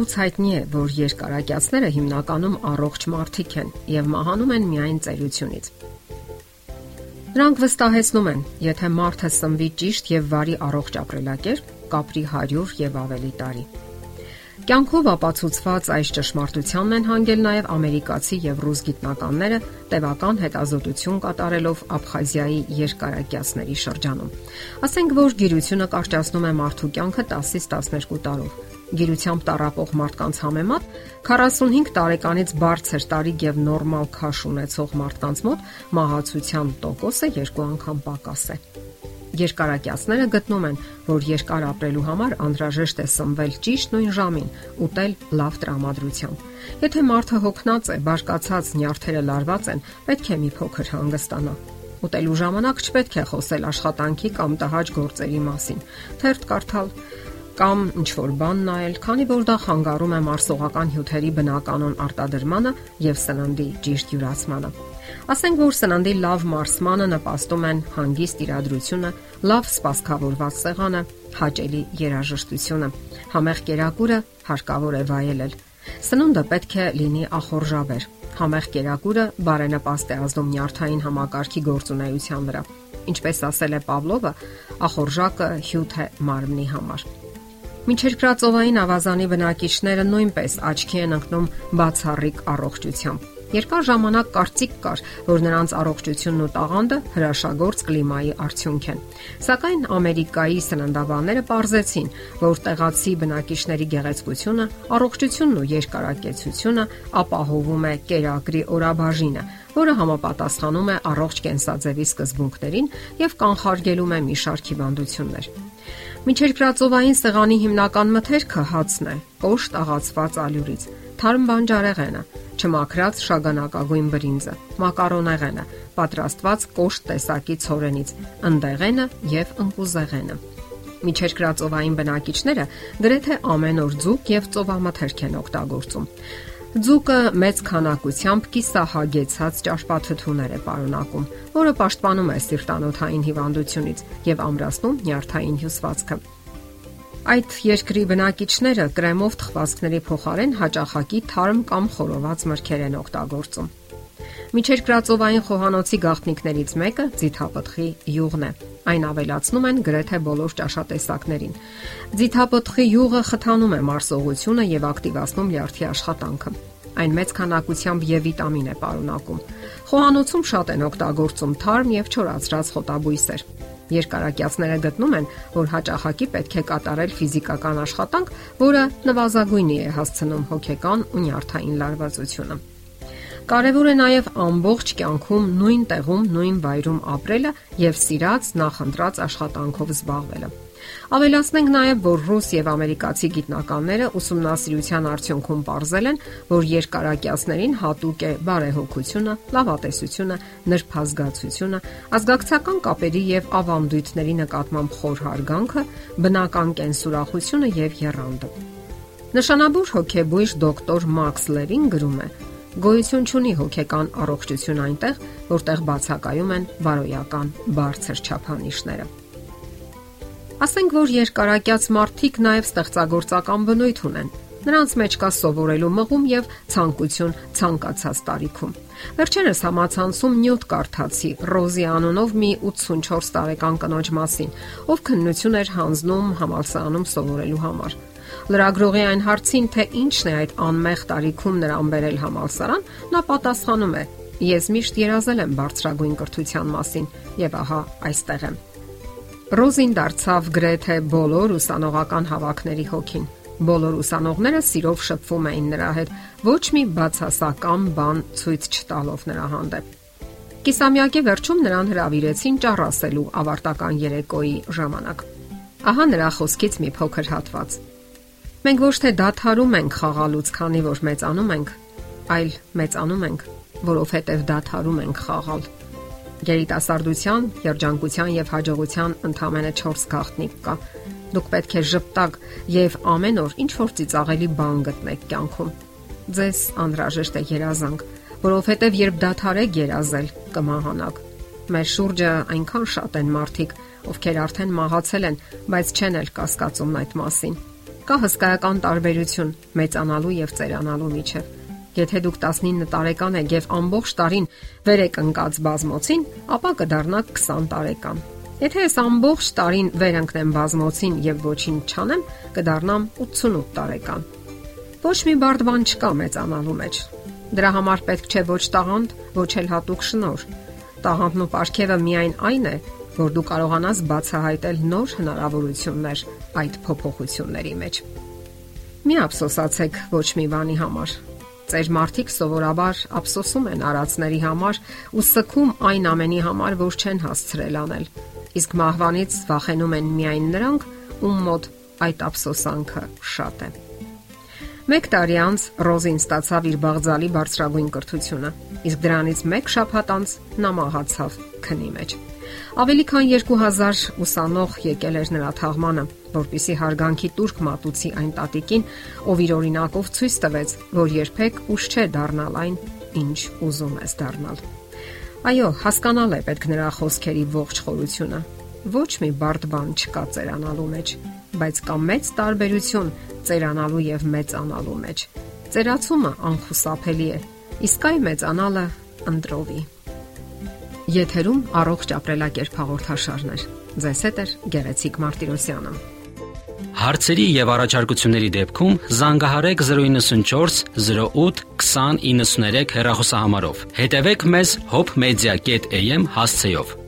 վաղուց հայտնի է, որ երկարակյացները հիմնականում առողջ մարդիկ են եւ մահանում են միայն ծերությունից։ Նրանք վստահեցնում են, եթե մարդը սնվի ճիշտ եւ վարի առողջ ապրելակերպ, կապրի 100 եւ ավելի տարի։ Կյանքով ապացուցված այս ճշմարտությանն են հանգել նաև ամերիկացի եւ ռուս գիտնականները տևական հետազոտություն կատարելով Աբխազիայի երկարակյացների շրջանում։ Ասենք որ գիրությունը կարճացնում է մարդու կյանքը 10-ից 12 տարով գիրությամբ տարապող մարդկանց համեմատ 45 տարեկանից բարձր տարիք եւ նորմալ քաշ ունեցող մարդկանց մոտ մահացության տոկոսը երկու անգամ պակաս է։ Երկարակյացները գտնում են, որ երկար ապրելու համար անհրաժեշտ է սնվել ճիշտ նույն ժամին, ուտել լավ տրամադրությամբ։ Եթե մարդը հոգնած է, բարկացած նյարդերը լարված են, պետք է մի փոքր հանգստանա։ Ուտելու ժամանակ չպետք է խոսել աշխատանքի կամ տհաճ գործերի մասին։ Թերթ կարդալ. Կամ ինչ որ բան նայել, քանի որ դա խանգարում է մարսողական հյութերի բնականon արտադրմանը եւ սննդի ճիշտ յուրացմանը։ Ասենք որ սննդի լավ մարսմանը նպաստում են հանգիստ իրադրությունը, լավ սպասքավորված սեղանը, հաճելի երաժշտությունը։ Համեղ կերակուրը հարկավոր է վայելել։ Սնունդը պետք է լինի ախորժաբեր։ Համեղ կերակուրը բարենպաստ է ազդում նյարդային համակարգի գործունեության վրա։ Ինչպես ասել է Պավլովը, ախորժակը հյութ է մարմնի համար։ Միջերկրածովային ավազանի բնակիչները նույնպես աչքի են ընկնում բացառիկ առողջությամբ։ Երկար ժամանակ կարծիք կար, որ նրանց առողջությունն ու տաղանդը հրաշագործ կլիմայի արդյունք են։ Սակայն Ամերիկայի սննդաբանները ողջեցին, որ տեղացի բնակիչների գեղեցկությունը, առողջությունն ու երկարակեցությունը ապահովում է կերակրի օրաբաժինը, որը համապատասխանում է առողջ կենսաձևի սկզբունքներին եւ կանխարգելում է մի շարք հիվանդություններ։ Միջերկրածովային սեղանի հիմնական մթերքը հացն է, կոշտ աղացված ալյուրից, թարմ բանջարեղենը, չմաքրած շագանակագույն բրինձը, մակարոնեղենը, պատրաստված կոշտ տեսակի ցորենից, ընդեղենը եւ ընկուզեղենը։ Միջերկրածովային բնակիչները գրեթե ամեն օր ձուկ եւ ծովամթերք են օգտագործում։ Ձուկը մեծ քանակությամբ կիսահագեցած ճարպաթթուներ է պարունակում, որը պաշտպանում է սիրտանոթային հիվանդությունից եւ ամրացնում նյարդային հյուսվածքը։ Այդ երկրի բնակիչները կրեմով թխվածքների փոխարեն հաճախակի թարմ կամ խորոված մրգեր են օգտագործում։ Միջերկրածովային խոհանոցի գաղտնիքներից մեկը ձիթապտղի յուղն է։ Այն ավելացնում են գրեթե բոլոր ճաշատեսակներին։ Ձիթապտղի յուղը խթանում է մարսողությունը եւ ակտիվացնում լյարդի աշխատանքը։ Այն մեծ քանակությամբ եւ վիտամին է պարունակում։ Խոհանոցում շատ են օգտագործում թարմ եւ չորացրած խոտաբույսեր։ Երկարակյացները գտնում են, որ հաճախակի պետք է կատարել ֆիզիկական աշխատանք, որը նվազագույնի է հասցնում հոգեկան ու նյարդային լարվածությունը։ Կարևոր է նաև ամբողջ կյանքում նույն տեղում, նույն վայրում ապրելը եւ սիրած նախընտրած աշխատանքով զբաղվելը։ Ավելացնենք նաև, որ ռուս եւ ամերիկացի գիտնականները ուսումնասիրության արդյունքում ողրզել են, որ երկարակյացներին հատուկ է բարեհոգությունը, լավատեսությունը, նրբազգացությունը, ազգակցական կապերի եւ ավանդույթների նկատմամբ խոր հարգանքը, բնական կենսուրախությունը եւ եռանդը։ Նշանաբուր հոգեբույժ դոկտոր Մաքս Լերին գրում է. Գոյություն ունի հոգեկան առողջություն այնտեղ, որտեղ բացակայում են բարոյական բարձր չափանիշները։ Ասենք որ երկարակյաց մարդիկ նաև ստեղծագործական բնույթ ունեն։ Նրանց մեջ կա սովորելու մղում եւ ցանկություն ցանկացած տարիքում։ Վերջերս համացանցում նյութ կարդացի Ռոզի անունով մի 84 տարեկան կնոջ մասին, ով քննություն էր հանձնում համալսարանում սովորելու համար։ Լրագրողի այն հարցին, թե ինչն է այդ անմեղ տարիքում նրան բերել համալսարան, նա պատասխանում է. Ես միշտ երազել եմ բարձրագույն կրթության մասին եւ ահա այստեղ եմ։ Ռոզին դարձավ գրեթե բոլոր ուսանողական հավաքների հոգին։ Բոլոր ուսանողները սիրով շփվում էին նրա հետ, ոչ մի բացասական բան ցույց չտալով նրա հանդեպ։ Կիսամյակի վերջում նրան հրավիրեցին ճառասելու ավարտական երեկոյի ժամանակ։ Ահա նրա խոսքից մի փոքր հատված։ Մենք ոչ թե դադարում ենք խաղալուց, քանի որ մեծանում ենք, այլ մեծանում ենք, որովհետև դադարում ենք խաղալ։ Գերիտասարդության, երջանկության եւ հաջողության ընդամենը 4 գաղտնիք կա։ Դուք պետք է ճպտակ եւ ամեն օր ինչ որ ծիծաղելի բան գտնեք կյանքում։ Ձեզ անհրաժեշտ է երազանք, որովհետեւ երբ դադարեք երազել, կմահանաք։ Մեր շուրջը այնքան շատ են մարդիկ, ովքեր արդեն մահացել են, բայց չեն էլ կասկածում այդ մասին Չկա հսկայական տարբերություն մեծանալու եւ ծերանալու միջեւ։ Եթե դուք 19 տարեկան եք եւ ամբողջ տարին վեր եք ընկած բազմոցին, ապա կդառնաք 20 տարեկան։ Եթե ես ամբողջ տարին վեր ընկնեմ բազմոցին եւ ոչինչ չանեմ, կդառնամ 88 տարեկան։ Ոչ մի բարդ բան չկա մեծանալու մեջ։ Դրա համար պետք չէ ոչ տաղանդ, ոչ էլ հատուկ շնոր։ Տաղանդն ու ապարքևը միայն այն է, որ դու կարողանաս բացահայտել նոր հնարավորություններ այդ փոփոխությունների մեջ։ Մի ափսոսացեք ոչ մի բանի համար, Ծեր մարդիկ սովորաբար ափսոսում են արածների համար ու սքում այն ամենի համար, որ չեն հասցրել անել։ Իսկ մահվանից վախենում են միայն նրանք, ում մոտ այդ ափսոսանքը շատ է։ Մեկ տարի անց Ռոզին ստացավ իր բաղձալի բարձրագույն կրթությունը, իսկ դրանից մեկ շաբաթ անց նա մահացավ քնի մեջ։ Ավելի քան 2000 ուսանող եկել էր նրա թաղմանը, որpիսի հարգանքի турք մատուցի այն տատիկին, ով իր օրինակով ցույց տվեց, որ երբեք ուշ չէ դառնալ այն, ինչ ուզում ես դառնալ։ Այո, հասկանալ է պետք նրա խոսքերի ողջ խորությունը։ Ոչ մի բարդ բան չկա ծերանալու մեջ, բայց կա մեծ տարբերություն ծերանալու եւ մեծանալու մեջ։ Ծերացումը անխուսափելի է, իսկ այ մեծանալը ընտրովի։ Եթերում առողջ ապրելակերպ հաղորդաշարներ։ Ձեզ հետ է Գեղեցիկ Մարտիրոսյանը։ Հարցերի եւ առաջարկությունների դեպքում զանգահարեք 094 08 2093 հեռախոսահամարով։ Հետևեք մեզ hopmedia.am հասցեով։